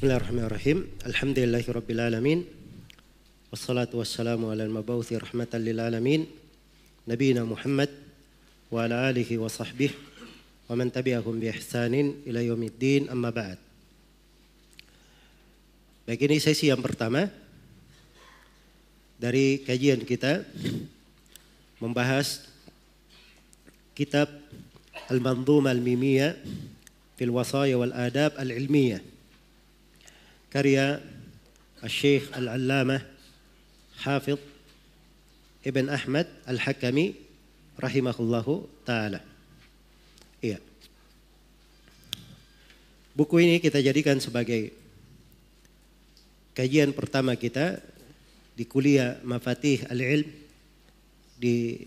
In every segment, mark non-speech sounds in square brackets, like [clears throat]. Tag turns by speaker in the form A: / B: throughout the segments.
A: Bismillahirrahmanirrahim. Alhamdulillahirabbil alamin. Wassalatu wassalamu ala al-mabawthi rahmatan lil alamin. Nabiyina Muhammad wa ala alihi wa sahbihi wa man tabi'ahum bi ihsanin ila yaumiddin amma ba'd. Baik ini sesi yang pertama dari kajian kita membahas kitab Al-Manzumah Al-Mimiyah fil Wasaya wal Adab Al-Ilmiyah karya Syekh Al-Allamah Hafidh Ibn Ahmad Al-Hakami rahimahullahu taala. Iya. Buku ini kita jadikan sebagai kajian pertama kita di kuliah Mafatih Al-Ilm di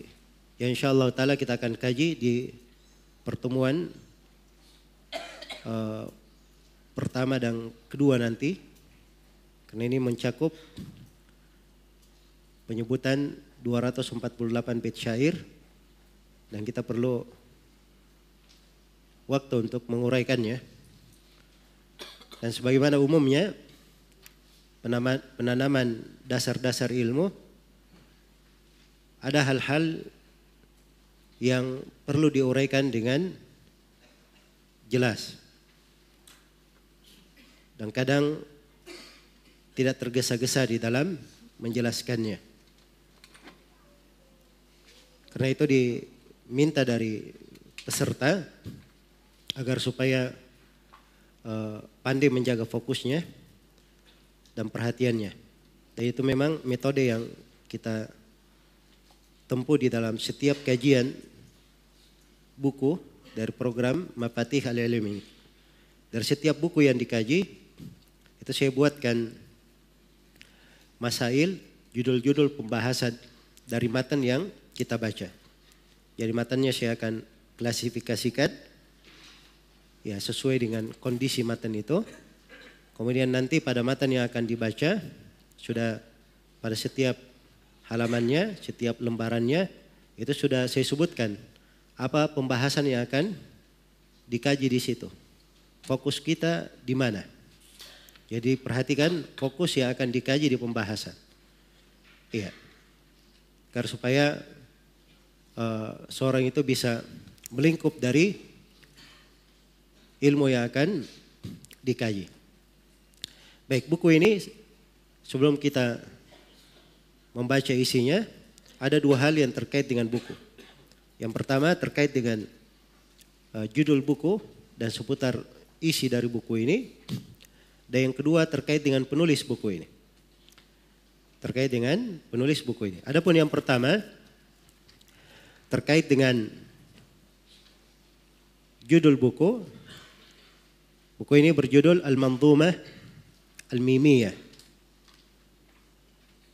A: yang insyaallah taala kita akan kaji di pertemuan uh, pertama dan kedua nanti karena ini mencakup penyebutan 248 bait syair dan kita perlu waktu untuk menguraikannya. Dan sebagaimana umumnya penanaman dasar-dasar ilmu ada hal-hal yang perlu diuraikan dengan jelas dan kadang tidak tergesa-gesa di dalam menjelaskannya. Karena itu diminta dari peserta agar supaya uh, pandai menjaga fokusnya dan perhatiannya. Dan itu memang metode yang kita tempuh di dalam setiap kajian buku dari program Mafatih Al-Ilm ini. Dari setiap buku yang dikaji, itu saya buatkan masail, judul-judul pembahasan dari matan yang kita baca. Jadi matannya saya akan klasifikasikan ya sesuai dengan kondisi matan itu. Kemudian nanti pada matan yang akan dibaca sudah pada setiap halamannya, setiap lembarannya itu sudah saya sebutkan apa pembahasan yang akan dikaji di situ. Fokus kita di mana? Jadi perhatikan fokus yang akan dikaji di pembahasan. Iya. Karena supaya uh, seorang itu bisa melingkup dari ilmu yang akan dikaji. Baik, buku ini sebelum kita membaca isinya, ada dua hal yang terkait dengan buku. Yang pertama terkait dengan uh, judul buku dan seputar isi dari buku ini. Dan yang kedua terkait dengan penulis buku ini. Terkait dengan penulis buku ini. Adapun yang pertama terkait dengan judul buku. Buku ini berjudul Al-Manzumah Al-Mimiyah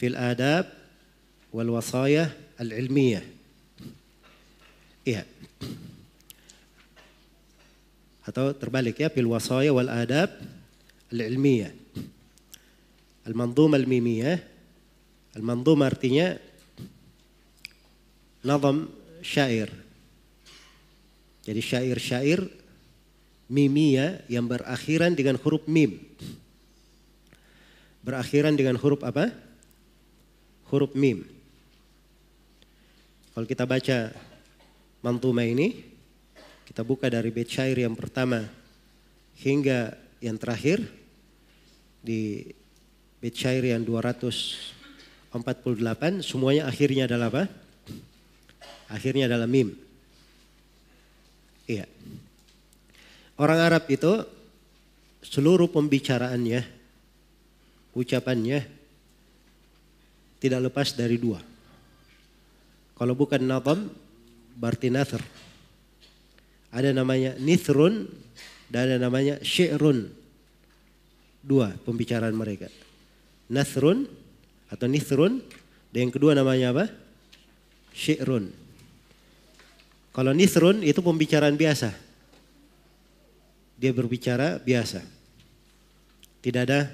A: fil adab wal wasayah al-ilmiyah. Iya. Atau terbalik ya, fil wasaya wal adab al-ilmiyah. Al-manzumah al-mimiyah. Al-manzumah artinya nazam syair. Jadi syair-syair mimiyah yang berakhiran dengan huruf mim. Berakhiran dengan huruf apa? Huruf mim. Kalau kita baca mantuma ini, kita buka dari bait syair yang pertama hingga yang terakhir, di bait syair yang 248 semuanya akhirnya adalah apa? Akhirnya adalah mim. Iya. Orang Arab itu seluruh pembicaraannya, ucapannya tidak lepas dari dua. Kalau bukan nadam berarti nathr. Ada namanya nithrun dan ada namanya syi'run. Dua pembicaraan mereka. Nasrun atau Nithrun. Dan yang kedua namanya apa? Syi'run. Kalau Nithrun itu pembicaraan biasa. Dia berbicara biasa. Tidak ada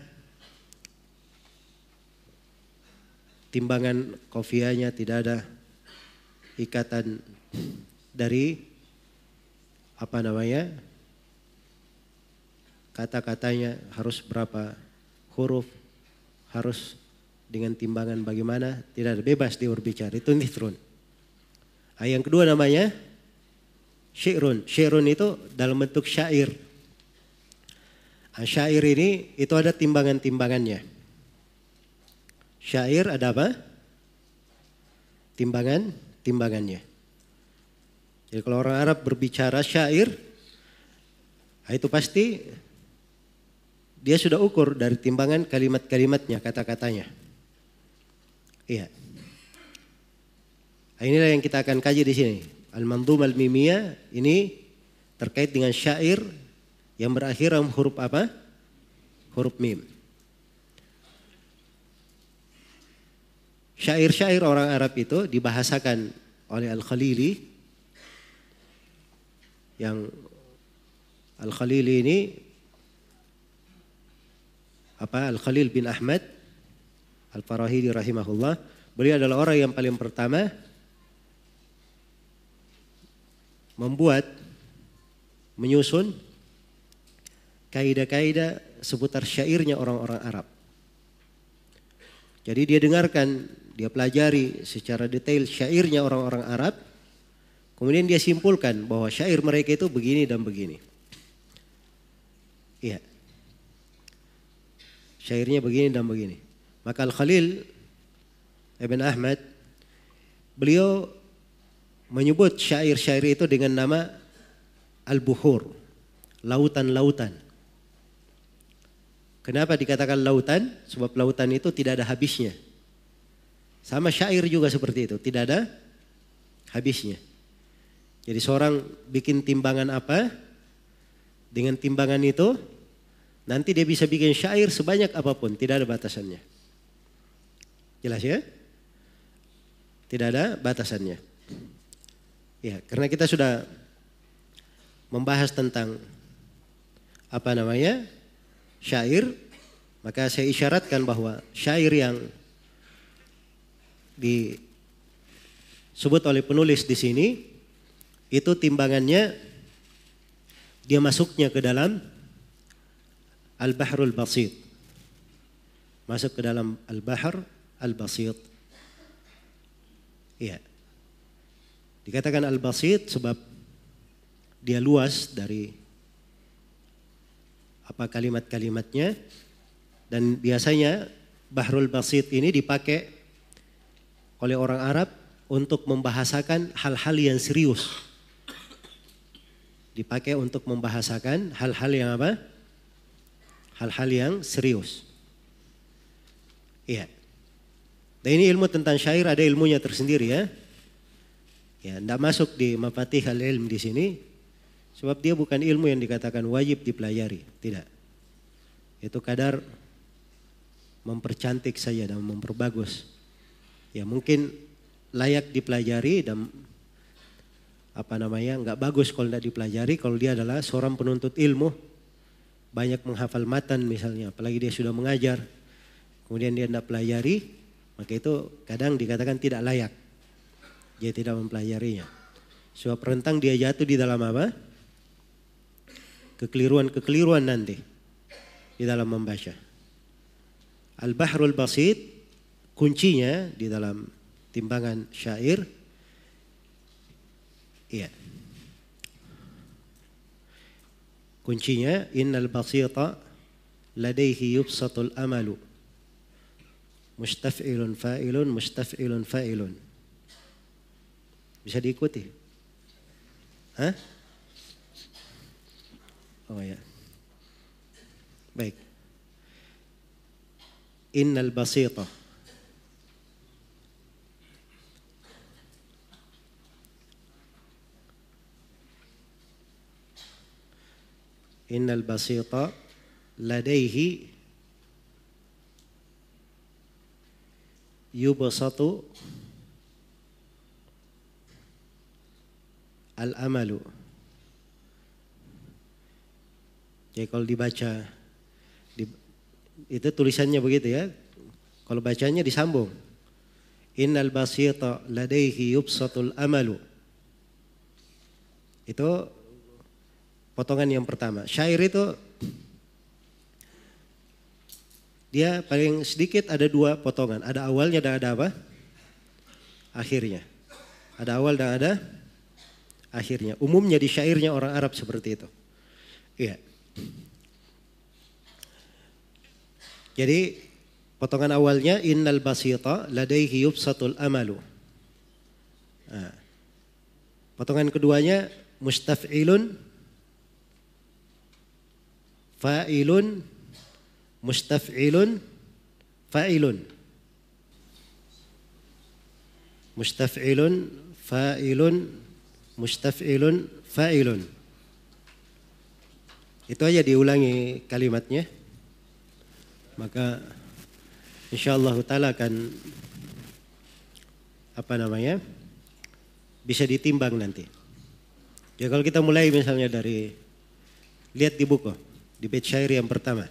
A: timbangan kofianya, tidak ada ikatan dari apa namanya kata-katanya harus berapa huruf, harus dengan timbangan bagaimana, tidak ada bebas dia berbicara, itu nithrun. Nah, yang kedua namanya syairun. Syairun itu dalam bentuk syair. Nah, syair ini itu ada timbangan-timbangannya. Syair ada apa? Timbangan, timbangannya. Jadi kalau orang Arab berbicara syair, nah itu pasti dia sudah ukur dari timbangan kalimat-kalimatnya, kata-katanya. Iya. Nah, inilah yang kita akan kaji di sini. Al-Mandhum al-Mimiyah ini terkait dengan syair yang berakhir dalam huruf apa? Huruf mim. Syair-syair orang Arab itu dibahasakan oleh Al-Khalili yang Al-Khalili ini apa Al-Khalil bin Ahmad Al-Farahidi rahimahullah beliau adalah orang yang paling pertama membuat menyusun kaidah-kaidah seputar syairnya orang-orang Arab. Jadi dia dengarkan, dia pelajari secara detail syairnya orang-orang Arab, kemudian dia simpulkan bahwa syair mereka itu begini dan begini. Iya. Syairnya begini dan begini. Maka Al-Khalil Ibn Ahmad beliau menyebut syair-syair itu dengan nama Al-Buhur, lautan-lautan. Kenapa dikatakan lautan? Sebab lautan itu tidak ada habisnya. Sama syair juga seperti itu, tidak ada habisnya. Jadi seorang bikin timbangan apa? Dengan timbangan itu nanti dia bisa bikin syair sebanyak apa pun, tidak ada batasannya. Jelas ya? Tidak ada batasannya. Ya, karena kita sudah membahas tentang apa namanya? syair, maka saya isyaratkan bahwa syair yang disebut oleh penulis di sini itu timbangannya dia masuknya ke dalam Al-Bahrul Basit. Masuk ke dalam Al-Bahr Al-Basit. Iya. Dikatakan Al-Basit sebab dia luas dari apa kalimat-kalimatnya dan biasanya Bahrul Basit ini dipakai oleh orang Arab untuk membahasakan hal-hal yang serius. Dipakai untuk membahasakan hal-hal yang apa? Hal-hal yang serius. Iya. Dan ini ilmu tentang syair ada ilmunya tersendiri ya. Ya, tidak masuk di mafatih al ilm di sini. Sebab dia bukan ilmu yang dikatakan wajib dipelajari. Tidak. Itu kadar mempercantik saja dan memperbagus. Ya mungkin layak dipelajari dan apa namanya nggak bagus kalau tidak dipelajari kalau dia adalah seorang penuntut ilmu banyak menghafal matan misalnya apalagi dia sudah mengajar kemudian dia tidak pelajari maka itu kadang dikatakan tidak layak. Dia tidak mempelajarinya. Sebab rentang dia jatuh di dalam apa? Kekeliruan-kekeliruan nanti di dalam membaca. Al-Bahrul Basit kuncinya di dalam timbangan syair iya. Kuncinya innal basita ladaihi yubsatul amalu Mustaf'ilun fa'ilun, mustaf'ilun fa'ilun. Bisa diikuti? Hah? Oh ya. Baik. Innal basita. Innal basita ladaihi yubsatu al-amalu. Jadi kalau dibaca di, itu tulisannya begitu ya. Kalau bacanya disambung. Innal basita ladaihi yubsatul amalu. Itu potongan yang pertama. Syair itu dia paling sedikit ada dua potongan. Ada awalnya dan ada apa? Akhirnya. Ada awal dan ada akhirnya. Umumnya di syairnya orang Arab seperti itu. Iya. Jadi potongan awalnya innal basita ladaihi yubsatul amalu. Nah. Potongan keduanya mustaf'ilun fa'ilun mustaf'ilun fa'ilun. Mustaf'ilun fa'ilun mustaf'ilun fa'ilun. Itu aja diulangi kalimatnya. Maka insyaallah taala akan apa namanya bisa ditimbang nanti. Ya kalau kita mulai misalnya dari lihat di buku di bait syair yang pertama.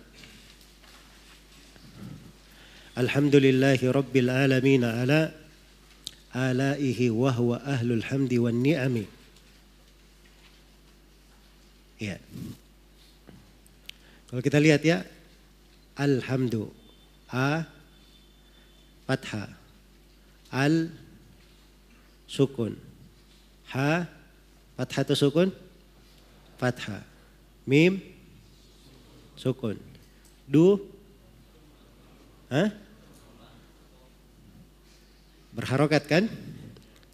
A: Alhamdulillahi rabbil alamin ala alaihi wa huwa ahlul hamdi wan ni'ami. Ya. Kalau kita lihat ya, alhamdu a fathah al sukun ha fathah atau sukun fathah mim sukun. Du Hah? Berharokat kan?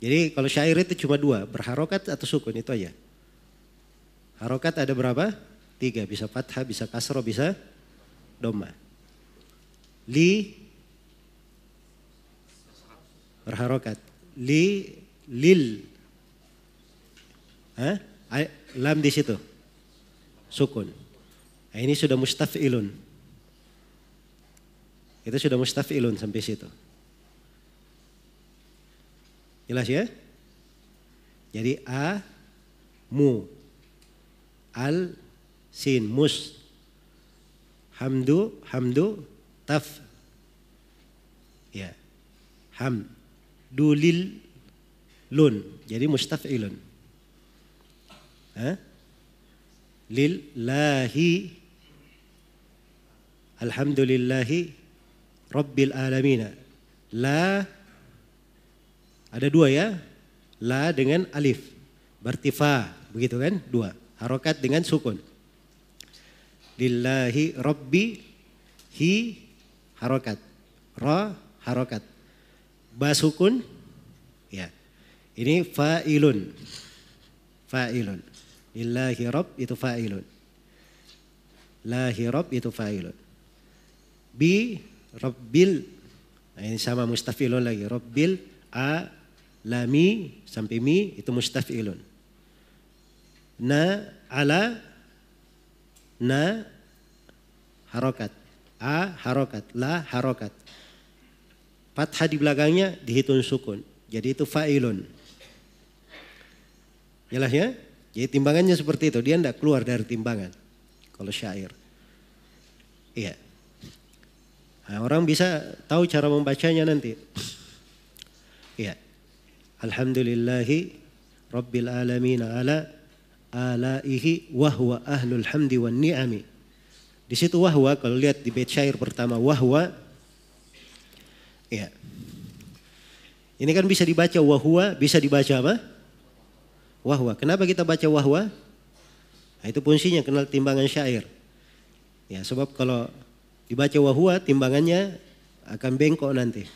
A: Jadi kalau syair itu cuma dua, berharokat atau sukun itu aja. Harokat ada berapa? Tiga, bisa fathah, bisa kasro, bisa doma. Li berharokat. Li lil. Hah? Lam di situ. Sukun. Nah, ini sudah mustafilun. Itu sudah mustafilun sampai situ. Jelas ya? Jadi a mu. Al sin. Mus. Hamdu hamdu taf. Ya. Ham. Dulil lun. Jadi mustafilun. Lillahi Alhamdulillahi Rabbil Alamina. La ada dua ya. La dengan alif. Berarti fa. Begitu kan? Dua. Harokat dengan sukun. Lillahi Rabbi hi harokat. Ra harokat. Ba sukun. Ya. Ini fa'ilun. Fa'ilun. Lillahi Rabb itu fa'ilun. Lahi Rabb itu fa'ilun bi rabbil. Nah ini sama mustafilun lagi. Rabbil a lami sampai mi itu mustafilun. Na ala na harokat. A harokat. La harokat. Fathah di belakangnya dihitung sukun. Jadi itu fa'ilun. Jelas ya? Jadi timbangannya seperti itu. Dia tidak keluar dari timbangan. Kalau syair. Iya Nah, orang bisa tahu cara membacanya nanti. Ya. Alhamdulillahi Rabbil alamin ala alaihi wahwa ahlul hamdi wan ni'ami. Di situ wahwa kalau lihat di bait syair pertama wahwa ya. Ini kan bisa dibaca wahwa, bisa dibaca apa? Wahwa. Kenapa kita baca wahwa? Nah, itu fungsinya kenal timbangan syair. Ya, sebab kalau Dibaca wahua timbangannya akan bengkok nanti.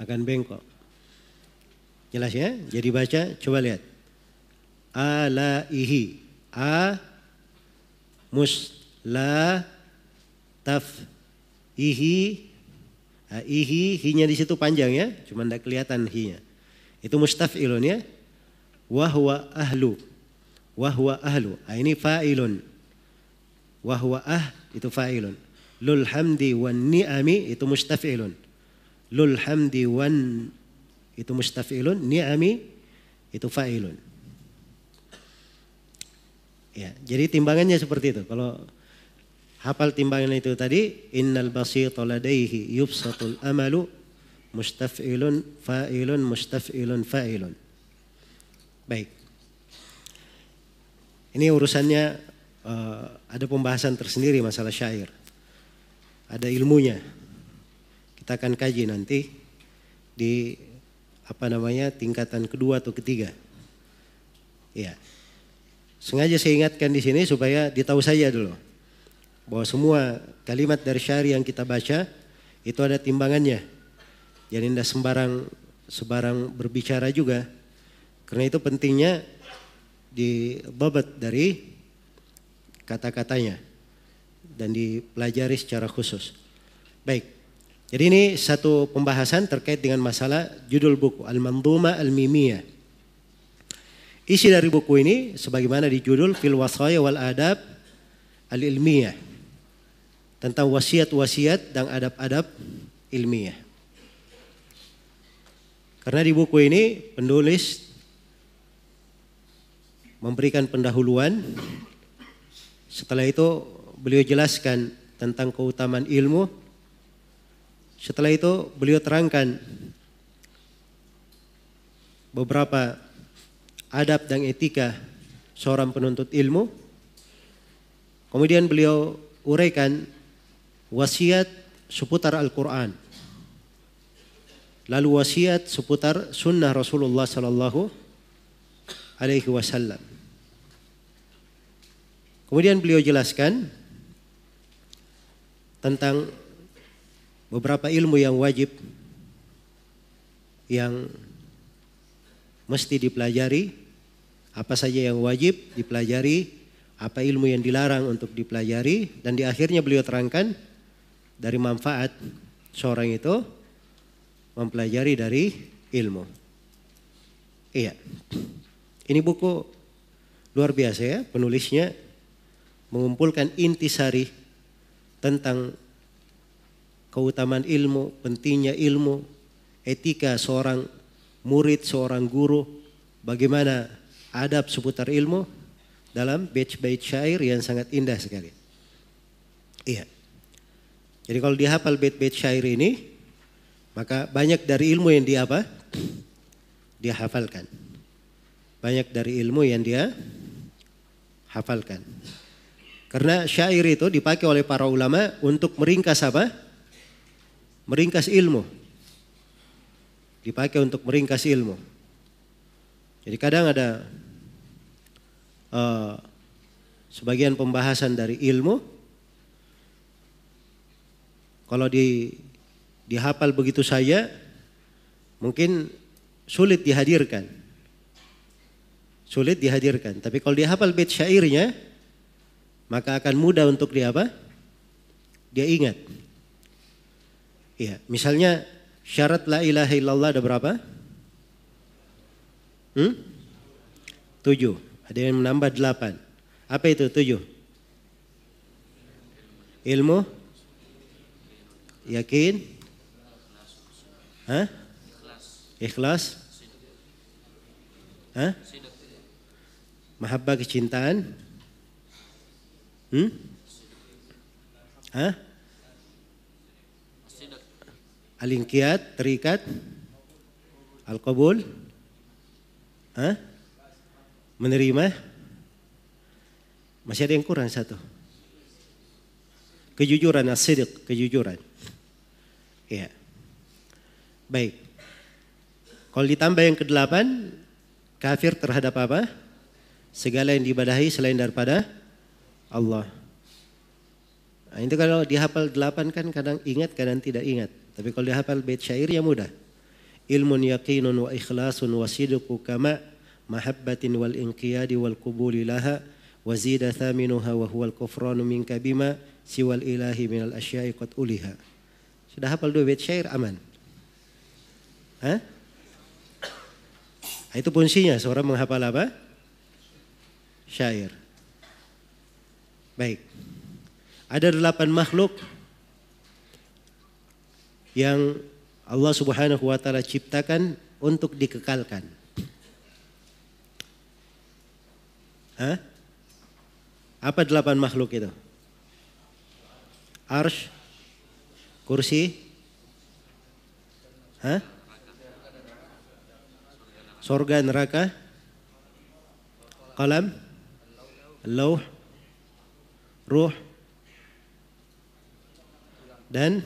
A: Akan bengkok. Jelas ya? Jadi baca, coba lihat. Alaihi. A mus la taf ihi a, ihi hinya di situ panjang ya, cuma tidak kelihatan hinya. Itu mustafilun ya. Wahwa ahlu. Wahwa ahlu. A, ini fa'ilun. Wahwa ah itu fa'ilun. Lul hamdi wan ni'ami itu mustafilun. Lul hamdi wan itu mustafilun, ni'ami itu fa'ilun. Ya, jadi timbangannya seperti itu. Kalau hafal timbangan itu tadi, innal basita ladaihi yubsatul amalu mustafilun fa'ilun mustafilun fa'ilun. Baik. Ini urusannya uh, ada pembahasan tersendiri masalah syair. Ada ilmunya. Kita akan kaji nanti di apa namanya tingkatan kedua atau ketiga. Ya. Sengaja saya ingatkan di sini supaya ditahu saja dulu bahwa semua kalimat dari syari yang kita baca itu ada timbangannya. Jadi tidak sembarang sembarang berbicara juga. Karena itu pentingnya dibabat dari kata-katanya dan dipelajari secara khusus. Baik. Jadi ini satu pembahasan terkait dengan masalah judul buku Al-Manduma Al-Mimiyah. Isi dari buku ini sebagaimana di judul Fil Wasaya wal Adab Al-Ilmiyah tentang wasiat-wasiat dan adab-adab ilmiah. Karena di buku ini penulis memberikan pendahuluan. Setelah itu beliau jelaskan tentang keutamaan ilmu. Setelah itu beliau terangkan beberapa adab dan etika seorang penuntut ilmu. Kemudian beliau uraikan wasiat seputar Al-Quran. Lalu wasiat seputar sunnah Rasulullah Sallallahu Alaihi Wasallam. Kemudian beliau jelaskan tentang beberapa ilmu yang wajib yang mesti dipelajari, apa saja yang wajib dipelajari, apa ilmu yang dilarang untuk dipelajari, dan di akhirnya beliau terangkan dari manfaat seorang itu mempelajari dari ilmu. Iya. Ini buku luar biasa ya, penulisnya mengumpulkan intisari tentang keutamaan ilmu, pentingnya ilmu, etika seorang murid, seorang guru, bagaimana adab seputar ilmu dalam bait-bait syair yang sangat indah sekali. Iya. Jadi kalau dihafal bait-bait syair ini, maka banyak dari ilmu yang dia apa? Dia hafalkan. Banyak dari ilmu yang dia hafalkan. Karena syair itu dipakai oleh para ulama untuk meringkas apa? Meringkas ilmu. Dipakai untuk meringkas ilmu. Jadi kadang ada uh, sebagian pembahasan dari ilmu kalau di dihafal begitu saja mungkin sulit dihadirkan. Sulit dihadirkan. Tapi kalau dihafal bait syairnya maka akan mudah untuk dia apa? Dia ingat. Iya, misalnya syarat la ilaha illallah ada berapa? Hmm? Tujuh. Ada yang menambah delapan. Apa itu tujuh? Ilmu, Yakin? Hah? Ikhlas? Hah? Mahabbah kecintaan? Hmm? Hah? Alingkiat, terikat? Al-qabul? Hah? Menerima? Masih ada yang kurang satu. Kejujuran, asidik, kejujuran. Ya. Baik. Kalau ditambah yang kedelapan, kafir terhadap apa? Segala yang diibadahi selain daripada Allah. Nah, itu kalau dihafal delapan kan kadang ingat, kadang tidak ingat. Tapi kalau dihafal bait syair ya mudah. Ilmun yaqinun wa ikhlasun wa sidqu kama mahabbatin wal inqiyadi wal qubuli laha wa zida thaminuha wa huwal kufranu minka bima siwal ilahi minal asya'i qad uliha. Sudah hafal dua bait syair aman. Hah? Itu fungsinya seorang menghafal apa? Syair. Baik. Ada delapan makhluk yang Allah Subhanahu wa taala ciptakan untuk dikekalkan. Hah? Apa delapan makhluk itu? Arsh, Kursi? Hah? Sorga neraka? Qalam? Lauh? Ruh? dan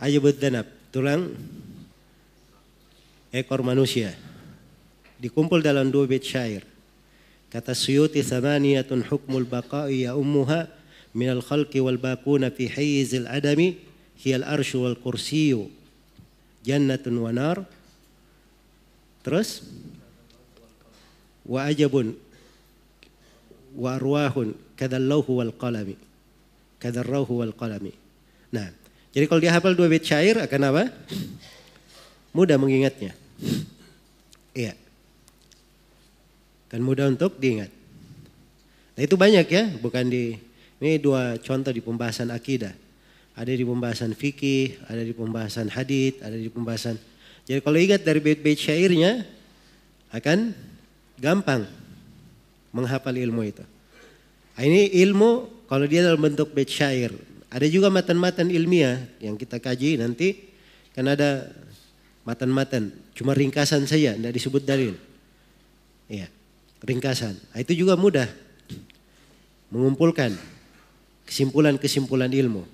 A: ajabud danab, tulang ekor manusia. Dikumpul dalam dua bait syair. Kata Suyuti thamaniyatun hukmul baqa'i ya ummuha min al khalqi wal bakuna fi hayyizil adami hiya al arshu wal kursiyu jannatun wa nar. Terus wa ajabun wa kadallahu wal qalami. Kadarrauhu wal qalami. Nah, jadi kalau dia hafal dua bait syair akan apa? Mudah mengingatnya. Iya. Kan mudah untuk diingat. Nah itu banyak ya, bukan di ini dua contoh di pembahasan akidah. Ada di pembahasan fikih, ada di pembahasan hadith, ada di pembahasan. Jadi kalau ingat dari bait-bait syairnya akan gampang menghafal ilmu itu. Nah, ini ilmu kalau dia dalam bentuk bait syair. Ada juga matan-matan ilmiah yang kita kaji nanti kan ada matan-matan cuma ringkasan saja tidak disebut dalil. Iya, ringkasan. Nah, itu juga mudah mengumpulkan kesimpulan-kesimpulan ilmu.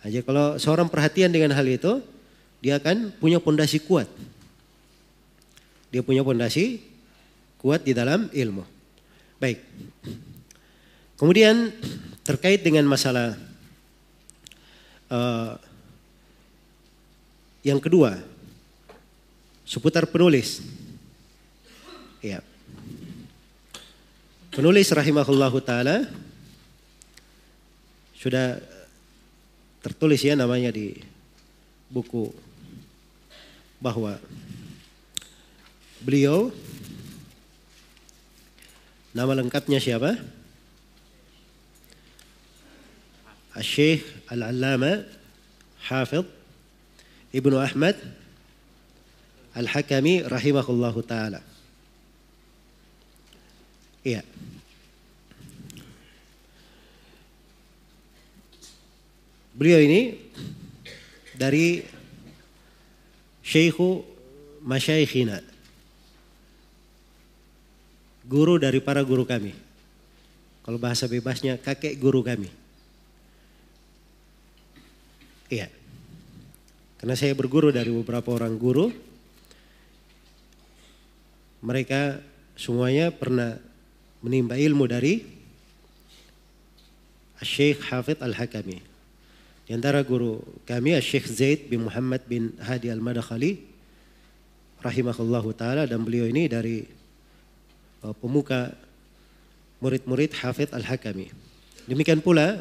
A: Aja kalau seorang perhatian dengan hal itu, dia akan punya pondasi kuat. Dia punya pondasi kuat di dalam ilmu. Baik. Kemudian terkait dengan masalah uh, yang kedua, seputar penulis. Ya. Penulis rahimahullahu taala sudah tertulis ya namanya di buku bahwa beliau nama lengkapnya siapa? Syekh Al-Allama Hafidh Ibnu Ahmad Al-Hakami rahimahullahu taala. Iya. Beliau ini dari Syekhu Masyaikhina. Guru dari para guru kami. Kalau bahasa bebasnya kakek guru kami. Iya. Karena saya berguru dari beberapa orang guru. Mereka semuanya pernah menimba ilmu dari Syekh Hafid Al-Hakami. Di antara guru kami Syekh Zaid bin Muhammad bin Hadi Al-Madakhali rahimahullahu taala dan beliau ini dari pemuka murid-murid Hafid Al-Hakami. Demikian pula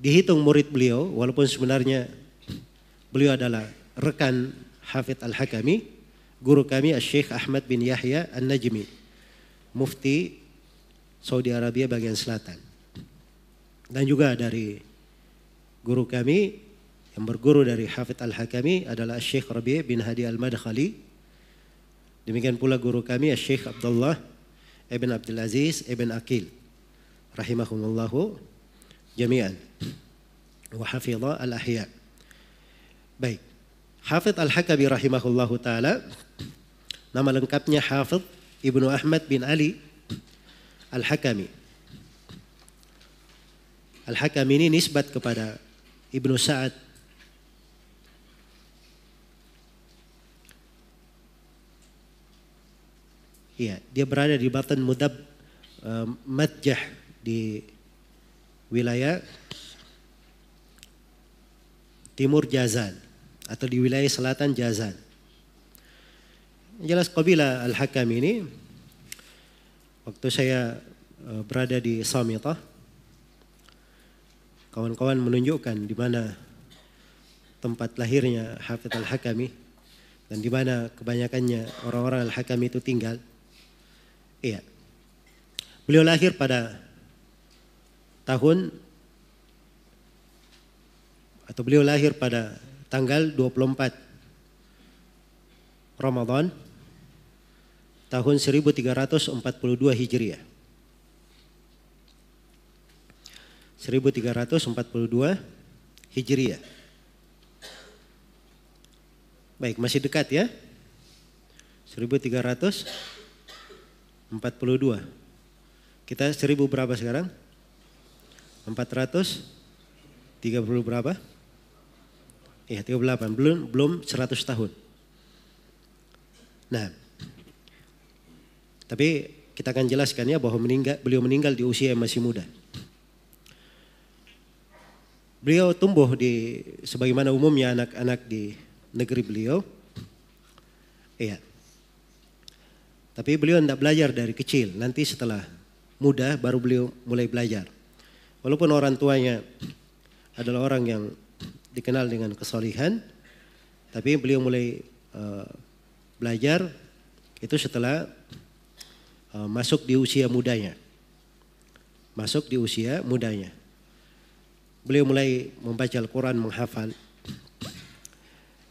A: dihitung murid beliau walaupun sebenarnya beliau adalah rekan Hafid Al-Hakami, guru kami Syekh Ahmad bin Yahya An-Najmi, mufti Saudi Arabia bagian selatan. Dan juga dari guru kami yang berguru dari Hafid Al-Hakami adalah Syekh Rabi' bin Hadi Al-Madkhali. Demikian pula guru kami Syekh Abdullah Ibn Abdul Aziz Ibn Akil rahimahumullahu jami'an wa hafidha al-ahya. Baik. Hafidh Al-Hakabi rahimahullahu taala nama lengkapnya Hafidh Ibnu Ahmad bin Ali Al-Hakami. Al-Hakami ini nisbat kepada Ibnu Sa'ad Iya, dia berada di batan Mudab uh, Madjah di wilayah timur Jazan atau di wilayah selatan Jazan. Jelas kabilah Al-Hakam ini waktu saya eh, berada di Samitah kawan-kawan menunjukkan di mana tempat lahirnya Hafidh Al-Hakami dan di mana kebanyakannya orang-orang Al-Hakami itu tinggal. Iya. Beliau lahir pada tahun atau beliau lahir pada tanggal 24 Ramadan tahun 1342 Hijriah. 1342 Hijriah. Baik, masih dekat ya. 1342. Kita 1000 berapa sekarang? 400 30 berapa? Iya 38, belum belum 100 tahun. Nah, tapi kita akan jelaskan ya bahwa meninggal, beliau meninggal di usia yang masih muda. Beliau tumbuh di sebagaimana umumnya anak-anak di negeri beliau. Iya. Tapi beliau tidak belajar dari kecil. Nanti setelah muda baru beliau mulai belajar. Walaupun orang tuanya adalah orang yang dikenal dengan kesolihan, tapi beliau mulai uh, belajar itu setelah uh, masuk di usia mudanya. Masuk di usia mudanya. Beliau mulai membaca Al-Quran, menghafal.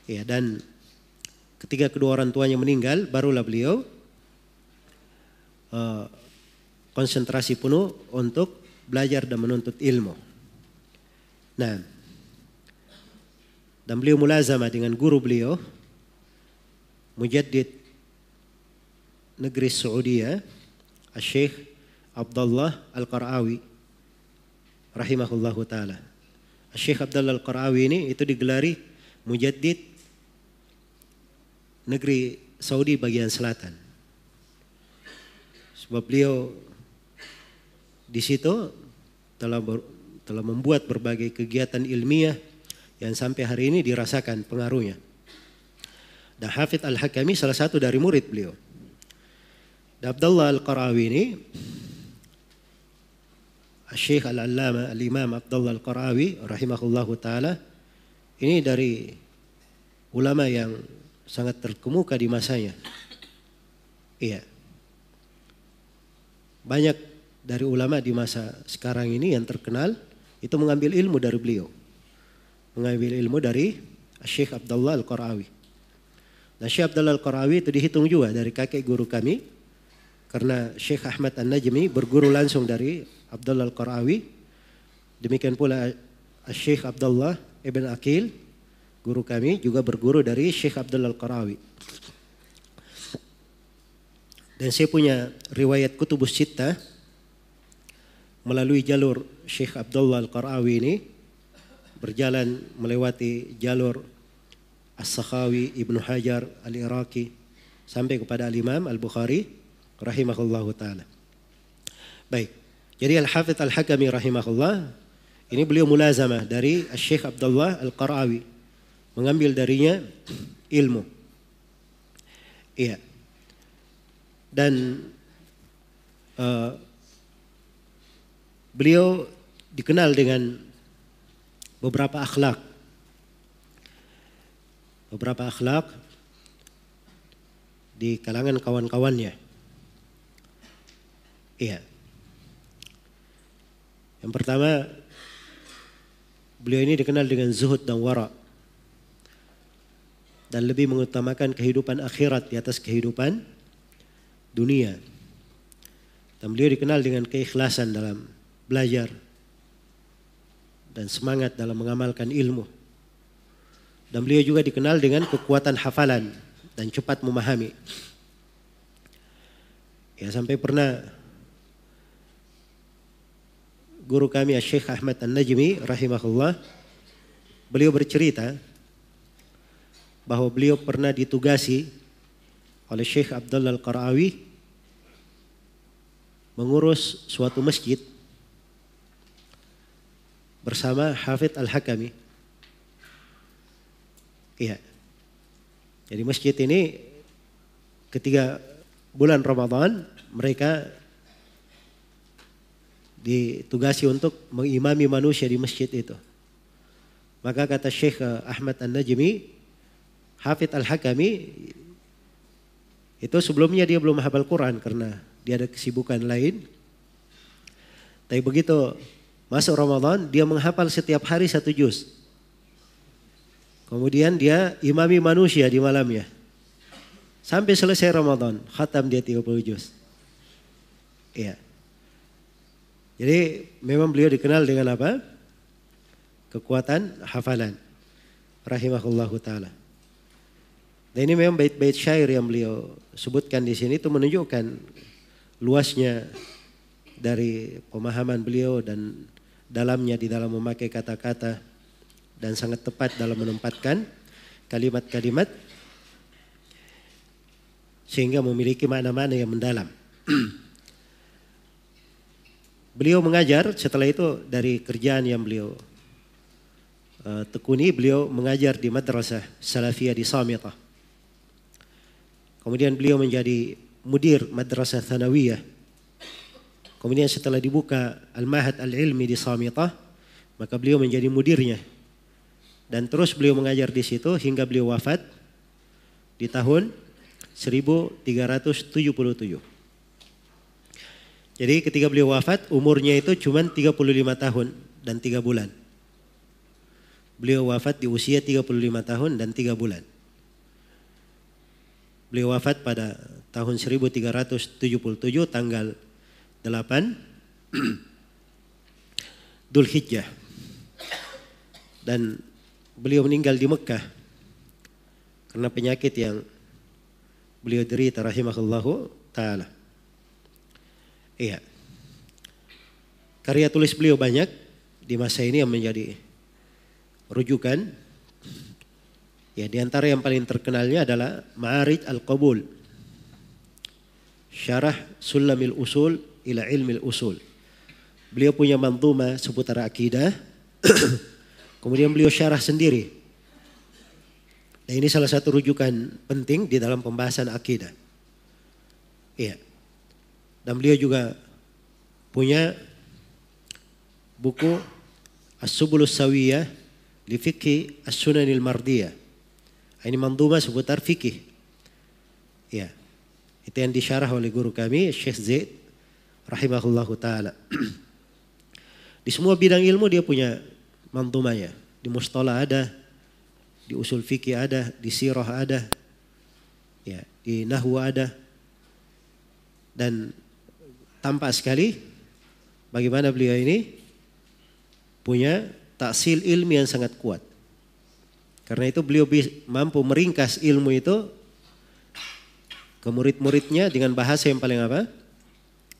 A: Ya, dan ketika kedua orang tuanya meninggal, barulah beliau uh, konsentrasi penuh untuk belajar dan menuntut ilmu. Nah, dan beliau mulazama dengan guru beliau, mujaddid negeri Saudi, Syekh Abdullah Al-Qarawi rahimahullahu taala. Syekh Abdullah Al-Qarawi ini itu digelari mujaddid negeri Saudi bagian selatan. Sebab beliau di situ telah ber, telah membuat berbagai kegiatan ilmiah yang sampai hari ini dirasakan pengaruhnya. Dan Hafidh Al-Hakami salah satu dari murid beliau. Dan Abdullah Al-Qarawi ini Syekh Al-Allama Al-Imam Abdullah Al-Qarawi rahimahullahu taala ini dari ulama yang sangat terkemuka di masanya. Iya. Banyak dari ulama di masa sekarang ini yang terkenal itu mengambil ilmu dari beliau. Mengambil ilmu dari Syekh Abdullah Al-Qarawi. Nah Syekh Abdullah Al-Qarawi itu dihitung juga dari kakek guru kami karena Syekh Ahmad An-Najmi berguru langsung dari Abdullah Al-Qarawi. Demikian pula Syekh Abdullah Ibn Akil, guru kami juga berguru dari Syekh Abdullah Al-Qarawi. Dan saya punya riwayat kutubus cita melalui jalur Syekh Abdullah Al-Qarawi ini berjalan melewati jalur As-Sakhawi, Ibnu Hajar, Al-Iraqi sampai kepada Al-Imam Al-Bukhari rahimahullahu taala. Baik. Jadi Al-Hafidh Al-Hakami rahimahullah ini beliau mulazamah dari Syekh Abdullah Al-Qarawi mengambil darinya ilmu. Iya. Dan uh, beliau dikenal dengan beberapa akhlak. Beberapa akhlak di kalangan kawan-kawannya. Iya. Yang pertama, beliau ini dikenal dengan zuhud dan wara. Dan lebih mengutamakan kehidupan akhirat di atas kehidupan dunia. Dan beliau dikenal dengan keikhlasan dalam belajar dan semangat dalam mengamalkan ilmu. Dan beliau juga dikenal dengan kekuatan hafalan dan cepat memahami. Ya sampai pernah guru kami Syekh Ahmad An-Najmi rahimahullah beliau bercerita bahwa beliau pernah ditugasi oleh Syekh Abdullah Al-Qarawi mengurus suatu masjid bersama Hafidh Al-Hakami. Iya. Jadi masjid ini ketika bulan Ramadan mereka ditugasi untuk mengimami manusia di masjid itu. Maka kata Syekh Ahmad An-Najmi, Hafid Al-Hakami, itu sebelumnya dia belum hafal Quran karena dia ada kesibukan lain. Tapi begitu masuk Ramadan, dia menghafal setiap hari satu juz. Kemudian dia imami manusia di malamnya. Sampai selesai Ramadan, khatam dia 30 juz. Iya. Jadi memang beliau dikenal dengan apa? Kekuatan hafalan. Rahimahullahu taala. Dan ini memang bait-bait syair yang beliau sebutkan di sini itu menunjukkan luasnya dari pemahaman beliau dan dalamnya di dalam memakai kata-kata dan sangat tepat dalam menempatkan kalimat-kalimat sehingga memiliki makna-makna yang mendalam. [clears throat] beliau mengajar setelah itu dari kerjaan yang beliau uh, tekuni, beliau mengajar di madrasah Salafiyah di Samitah. Kemudian beliau menjadi mudir madrasah Thanawiyah. Kemudian setelah dibuka Al-Mahad Al-Ilmi di Samitah, maka beliau menjadi mudirnya. Dan terus beliau mengajar di situ hingga beliau wafat di tahun 1377. Jadi ketika beliau wafat umurnya itu cuma 35 tahun dan 3 bulan. Beliau wafat di usia 35 tahun dan 3 bulan. Beliau wafat pada tahun 1377 tanggal 8 Dhul Hijjah. Dan beliau meninggal di Mekah karena penyakit yang beliau derita rahimahullahu taala. Iya. Karya tulis beliau banyak di masa ini yang menjadi rujukan. Ya, di antara yang paling terkenalnya adalah Ma'arij Al-Qabul. Syarah Sulamil Usul ila Ilmil Usul. Beliau punya mantuma seputar akidah. [clears throat] Kemudian beliau syarah sendiri Nah ini salah satu rujukan penting di dalam pembahasan akidah. Iya. Dan beliau juga punya buku As-Subulus Sawiyah li Fikhi As-Sunanil Mardiyah. Ini manduma seputar fikih. Ya. Itu yang disyarah oleh guru kami Syekh Zaid rahimahullahu taala. Di semua bidang ilmu dia punya mandumanya. Di mustalah ada, di usul fikih ada, di sirah ada, ya, di nahwu ada. Dan tampak sekali bagaimana beliau ini punya taksil ilmi yang sangat kuat. Karena itu beliau mampu meringkas ilmu itu ke murid-muridnya dengan bahasa yang paling apa?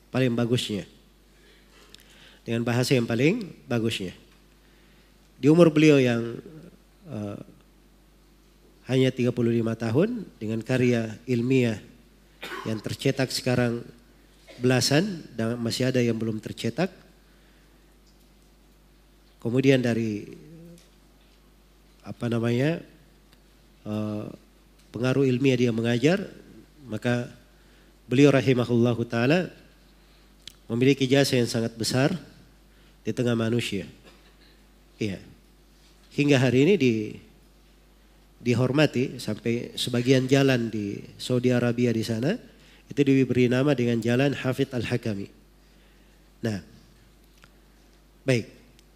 A: Paling bagusnya. Dengan bahasa yang paling bagusnya. Di umur beliau yang uh, hanya 35 tahun dengan karya ilmiah yang tercetak sekarang belasan dan masih ada yang belum tercetak. Kemudian dari apa namanya uh, pengaruh ilmiah dia mengajar, maka beliau rahimahullah taala memiliki jasa yang sangat besar di tengah manusia. Iya. Hingga hari ini di dihormati sampai sebagian jalan di Saudi Arabia di sana itu diberi nama dengan jalan Hafid Al-Hakami. Nah, baik.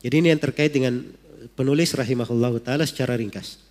A: Jadi ini yang terkait dengan penulis rahimahullah taala secara ringkas.